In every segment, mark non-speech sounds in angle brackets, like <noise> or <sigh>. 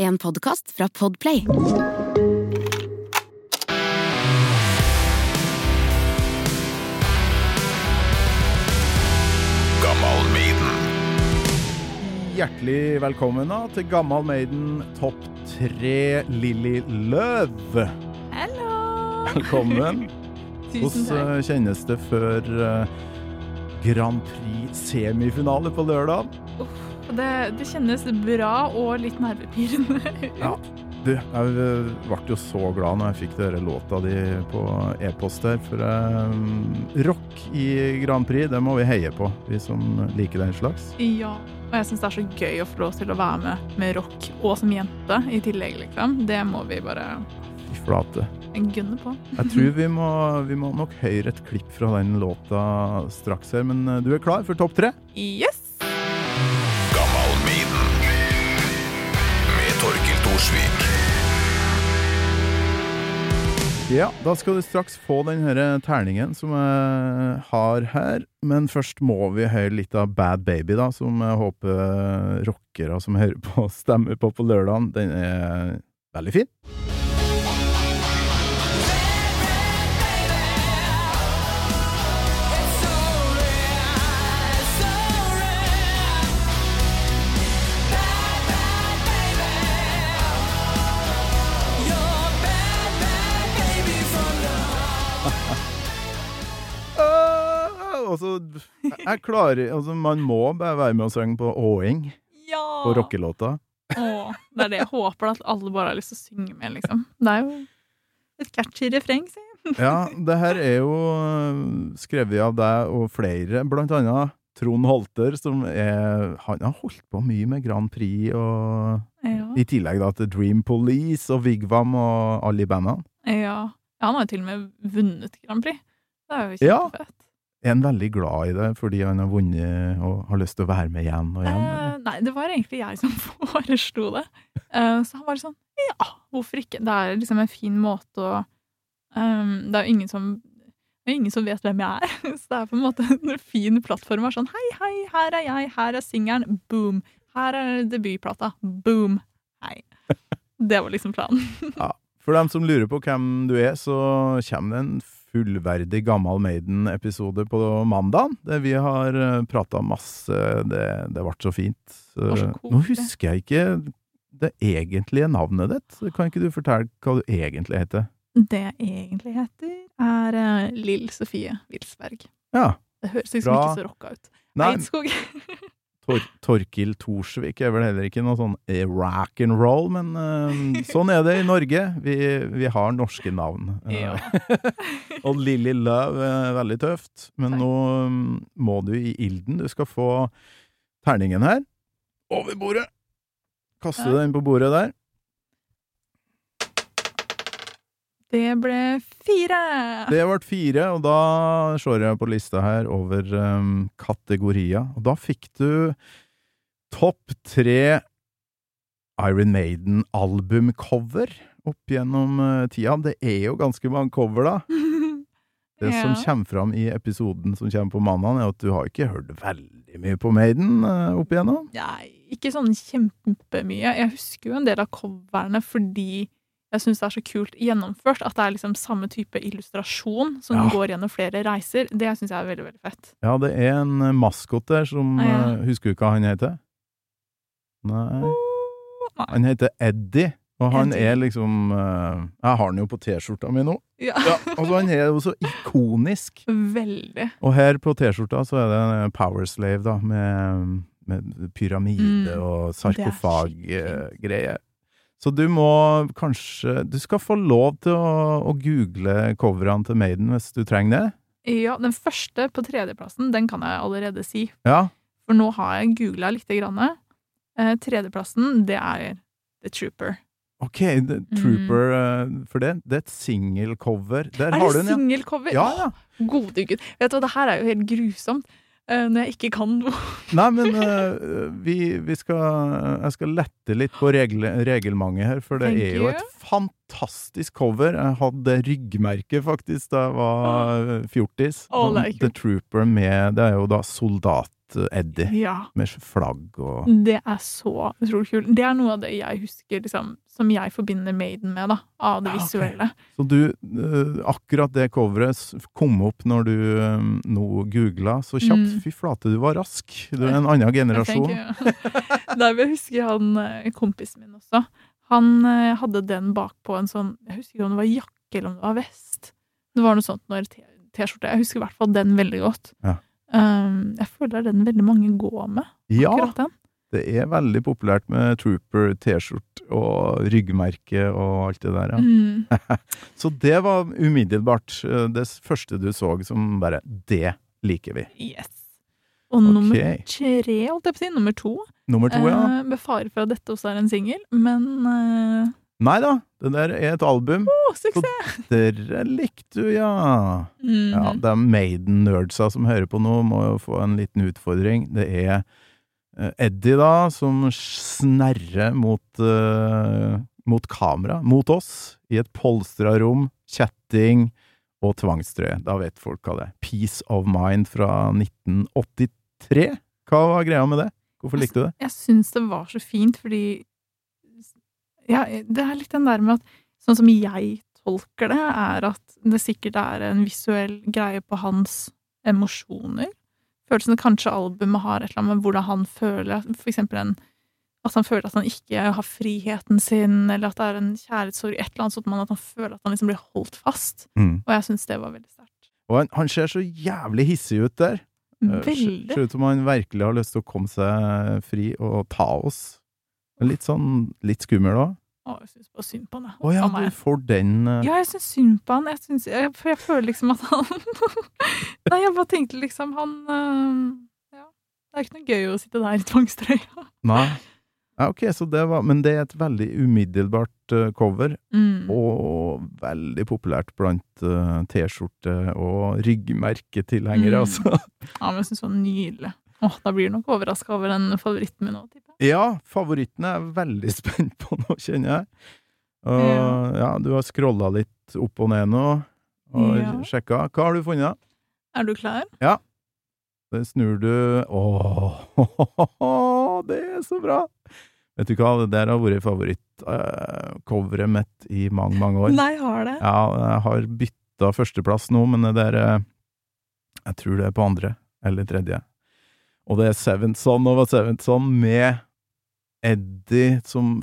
En podkast fra Podplay. Hjertelig velkommen da til Gammal Maiden topp tre Lilly Løv. Hello! Velkommen. <laughs> Tusen Hvordan takk. Hvordan kjennes det før eh, Grand Prix semifinale på lørdag? Det, det kjennes bra og litt nervepirrende <laughs> ut. Ja. Du, jeg eh, ble jo så glad når jeg fikk dere låta di på e-post her, for eh, rock i Grand Prix, det må vi heie på, vi som liker den slags. Ja. Og jeg syns det er så gøy å få lov til å være med med rock og som jente i tillegg, liksom. Det må vi bare Fy flate. gunne på. Jeg tror vi må, vi må nok høre et klipp fra den låta straks her, men eh, du er klar for topp tre? Yes! Torkil Ja, da skal du straks få den her terningen som jeg har her. Men først må vi høre litt av Bad Baby, da, som jeg håper rockere som hører på, stemmer på på lørdagen. Den er veldig fin. Øh, Og så Jeg klarer Altså, man må bare være med og synge på åing Ja! på rockelåta. Å, det er det jeg håper, at alle bare har lyst til å synge med, liksom. Det er jo et catchy refreng, jeg. Ja, det her er jo øh, skrevet av deg og flere, blant annet Trond Holter, som er Han har holdt på mye med Grand Prix, og Ja. i tillegg da til Dream Police og Vigvam og alle i bandene. ja. Ja, han har jo til og med vunnet Grand Prix. Det er jo Ja. Er han veldig glad i det fordi han har vunnet og har lyst til å være med igjen og igjen? Eh, nei, det var egentlig jeg som <laughs> foreslo det. Eh, så han var sånn ja, hvorfor ikke? Det er liksom en fin måte å um, Det er jo ingen som det er ingen som vet hvem jeg er. <laughs> Så det er på en måte en fin plattform. Sånn, hei, hei, her er jeg, her er singelen, boom. Her er debutplata, boom. Hei. Det var liksom planen. <laughs> For dem som lurer på hvem du er, så kommer det en fullverdig Gammal Maiden-episode på mandag, vi har prata masse. Det, det ble så fint. Så, nå husker jeg ikke det egentlige navnet ditt. Kan ikke du fortelle hva du egentlig heter? Det jeg egentlig heter, er uh, Lill Sofie Wilsberg. Ja. Det høres liksom Bra. ikke så rocka ut. Nei, Eidskog. <laughs> Tor Torkil Thorsvik er vel heller ikke noe sånn eh, rock and roll, men uh, sånn er det i Norge. Vi, vi har norske navn. Eh, Ja. <laughs> Og Lilly Love er veldig tøft, men Takk. nå mm, må du i ilden. Du skal få terningen her. Over bordet! Kaste den på bordet der. Det ble fire! Det ble fire, og da slår jeg på lista her over um, kategorier. Og da fikk du topp tre Iron Maiden-albumcover opp gjennom uh, tida. Det er jo ganske mange cover, da. <laughs> Det som kommer fram i episoden som kommer på mandag, er at du har ikke hørt veldig mye på Maiden uh, opp igjennom. Nei, ikke sånn kjempemye. Jeg husker jo en del av coverne fordi jeg syns det er så kult gjennomført. At det er liksom samme type illustrasjon som Ja. går gjennom flere reiser. Det syns jeg er veldig, veldig fett. Ja, det er en uh, maskot der som Ah, ja. uh, Husker du hva han heter? Nei Nei. Han heter Eddie, og han er liksom uh, Jeg har han jo på T-skjorta mi nå. Ja. Ja, altså Han er jo så ikonisk. Veldig. Og her på T-skjorta så er det en Powerslave, da, med, med pyramide Mm, og det sarkofag-greier. Så du må kanskje Du skal få lov til å, å google coverne til Maiden hvis du trenger det. Ja, den første på tredjeplassen, den kan jeg allerede si. Ja. For nå har jeg googla lite grann. Eh, tredjeplassen, det er The Trooper. Ok, The Trooper, mm. for det, det er et singelcover. Der Mm. Er har det du den, ja. singelcover? Ja, ja. Gode gud. Vet du hva, det her er jo helt grusomt. Eh, når jeg ikke kan noe. <laughs> Nei, men uh, vi, vi skal Jeg skal lette litt på regel, reglementet her, for det Thank er jo you. et fantastisk cover. Jeg hadde ryggmerke, faktisk, da jeg var eh, fjortis. Oh, Sånn er kult. The Trooper med Det er jo da soldat Eddie, Ja. med flagg og Det er så utrolig kult. Det er noe av det jeg husker liksom, som jeg forbinder Maiden med, da, av det ok. visuelle. Så du, eh, akkurat det coveret kom opp når du eh, nå googla så kjapt. Mm. Fy flate, du var rask. Du er en <laughs> annen generasjon. Der <laughs> vil jeg husker han eh, kompisen min også. Han eh, hadde den bakpå en sånn Jeg husker ikke om det var jakke eller om det var vest. Det var noe sånt når T-skjorte. Jeg husker i hvert fall den veldig godt. Ja. Um, jeg føler er den veldig mange går med. Ja, det er veldig populært med Trooper T-skjorte og ryggmerke og alt det der. Ja. Mm. <laughs> Så det var umiddelbart eh, det første du så som bare Det liker vi. Yes. Og nummer tre, holdt jeg på å si. Nummer to. Nummer to, ja. Eh, med fare for at dette også er en singel, men eh, Nei da, det der er et album. Oh, suksess! Dere likte du, ja. Mm. Ja, de Maiden-nerdsa som hører på nå, må jo få en liten utfordring. Det er eh, Eddie, da, som snerrer mot, uh, mot kamera, mot oss, i et polstra rom, kjetting og tvangstrøye. Da vet folk hva det er. Peace of Mind fra 1983. Hva var greia med det? Hvorfor likte du det? Jeg syns det var så fint, fordi ja, Det er litt den der med at Sånn som jeg tolker det, er at det sikkert er en visuell greie på hans emosjoner. Følelsen kanskje albumet har et eller annet med hvordan han føler For eksempel en at han føler at han ikke har friheten sin, eller at det er en kjærlighetssorg, et eller annet sånt, men at han føler at han liksom blir holdt fast. Mm. Og jeg syns det var veldig sterkt. Og han, han ser så jævlig hissig ut der. Eh, Veldig. Ser ut som han virkelig har lyst til å komme seg fri og ta oss. Litt sånn litt skummel òg. Å, jeg syns bare synd på han. jeg. Å ja, du får den uh... Ja, jeg syns synd på han. Jeg synes, jeg, for jeg føler liksom at han <laughs> Nei, jeg bare tenkte liksom han uh, Ja. Det er ikke noe gøy å sitte der i tvangstrøya. Nei. Ja, ok, så det var Men det er et veldig umiddelbart uh, cover, Mm. og veldig populært blant uh, T-skjorte- og ryggmerketilhengere, Mm. altså. Ja, men jeg syns det var nydelig. Åh, Da blir du nok overraska over den favoritten min nå, tipper jeg. Ja, favoritten er jeg veldig <laughs> spent på nå, kjenner jeg. Og Ja. ja, du har scrolla litt opp og ned nå, og Ja. sjekka. Hva har du funnet? Er du klar? Ja. Det snur du Åh, <laughs> det er så bra! Vet du hva, det der har vært favorittcoveret mitt i mange, mange år. Nei, har det. Ja, jeg har bytta førsteplass nå, men det der eh, Jeg tror det er på andre eller tredje. Og det er Seventh Son of Seventh Son med Eddie som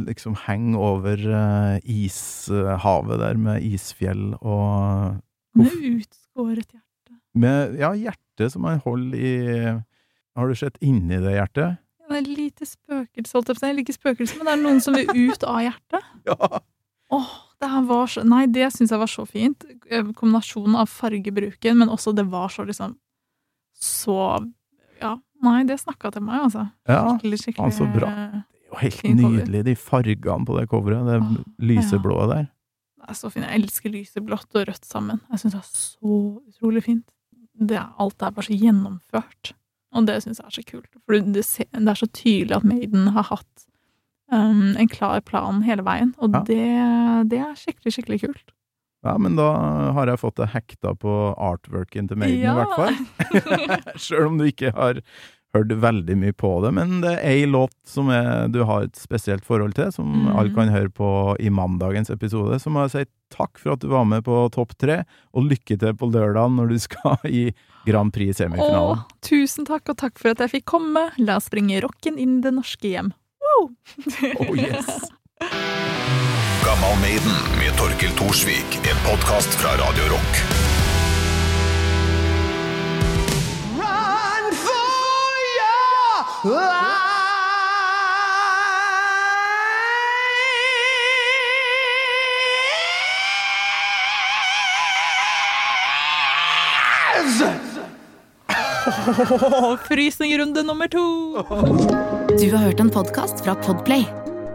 liksom henger over uh, ishavet der, med isfjell og Med utskåret hjerte. Med ja, hjertet som han holder i Har du sett inni det hjertet? Det er lite spøkelse, holdt jeg på å si. Eller ikke spøkelse, men det er noen som vil ut av hjertet. <laughs> Ja! Åh, det her var så Nei, det syns jeg var så fint. Eh, Kombinasjonen av fargebruken, men også det var så liksom Så Ja. Nei, det snakka til meg, altså. ja. Skikkelig, skikkelig altså, bra. eh, Det er jo helt nydelig, de fargene på det coveret. Det ah, lyseblå der. Det er så fint. Jeg elsker lyseblått og rødt sammen. Jeg syns det er så utrolig fint. Det er, alt er bare så gjennomført. Og det syns jeg er så kult. For det er så tydelig at Maiden har hatt um, en klar plan hele veien. Og Ja. det, det er skikkelig, skikkelig kult. Ja, men da har jeg fått det hekta på artworken til Maiden, Ja. i hvert fall. Sjøl <laughs> om du ikke har hørt veldig mye på det. Men det er ei låt som er, du har et spesielt forhold til, som Mhm. alle kan høre på i mandagens episode. Så må jeg si takk for at du var med på Topp tre, og lykke til på lørdag når du skal i Grand Prix semifinalen. Å, tusen takk, og takk for at jeg fikk komme. La oss bringe rocken inn i det norske hjem. Wow! Oh yes! <laughs> Gammal Maiden med Torkel Thorsvik. En podkast fra Radio Rock. Run for your lives! <laughs> Frysningrunde nummer to! Du har hørt en podkast fra Podplay.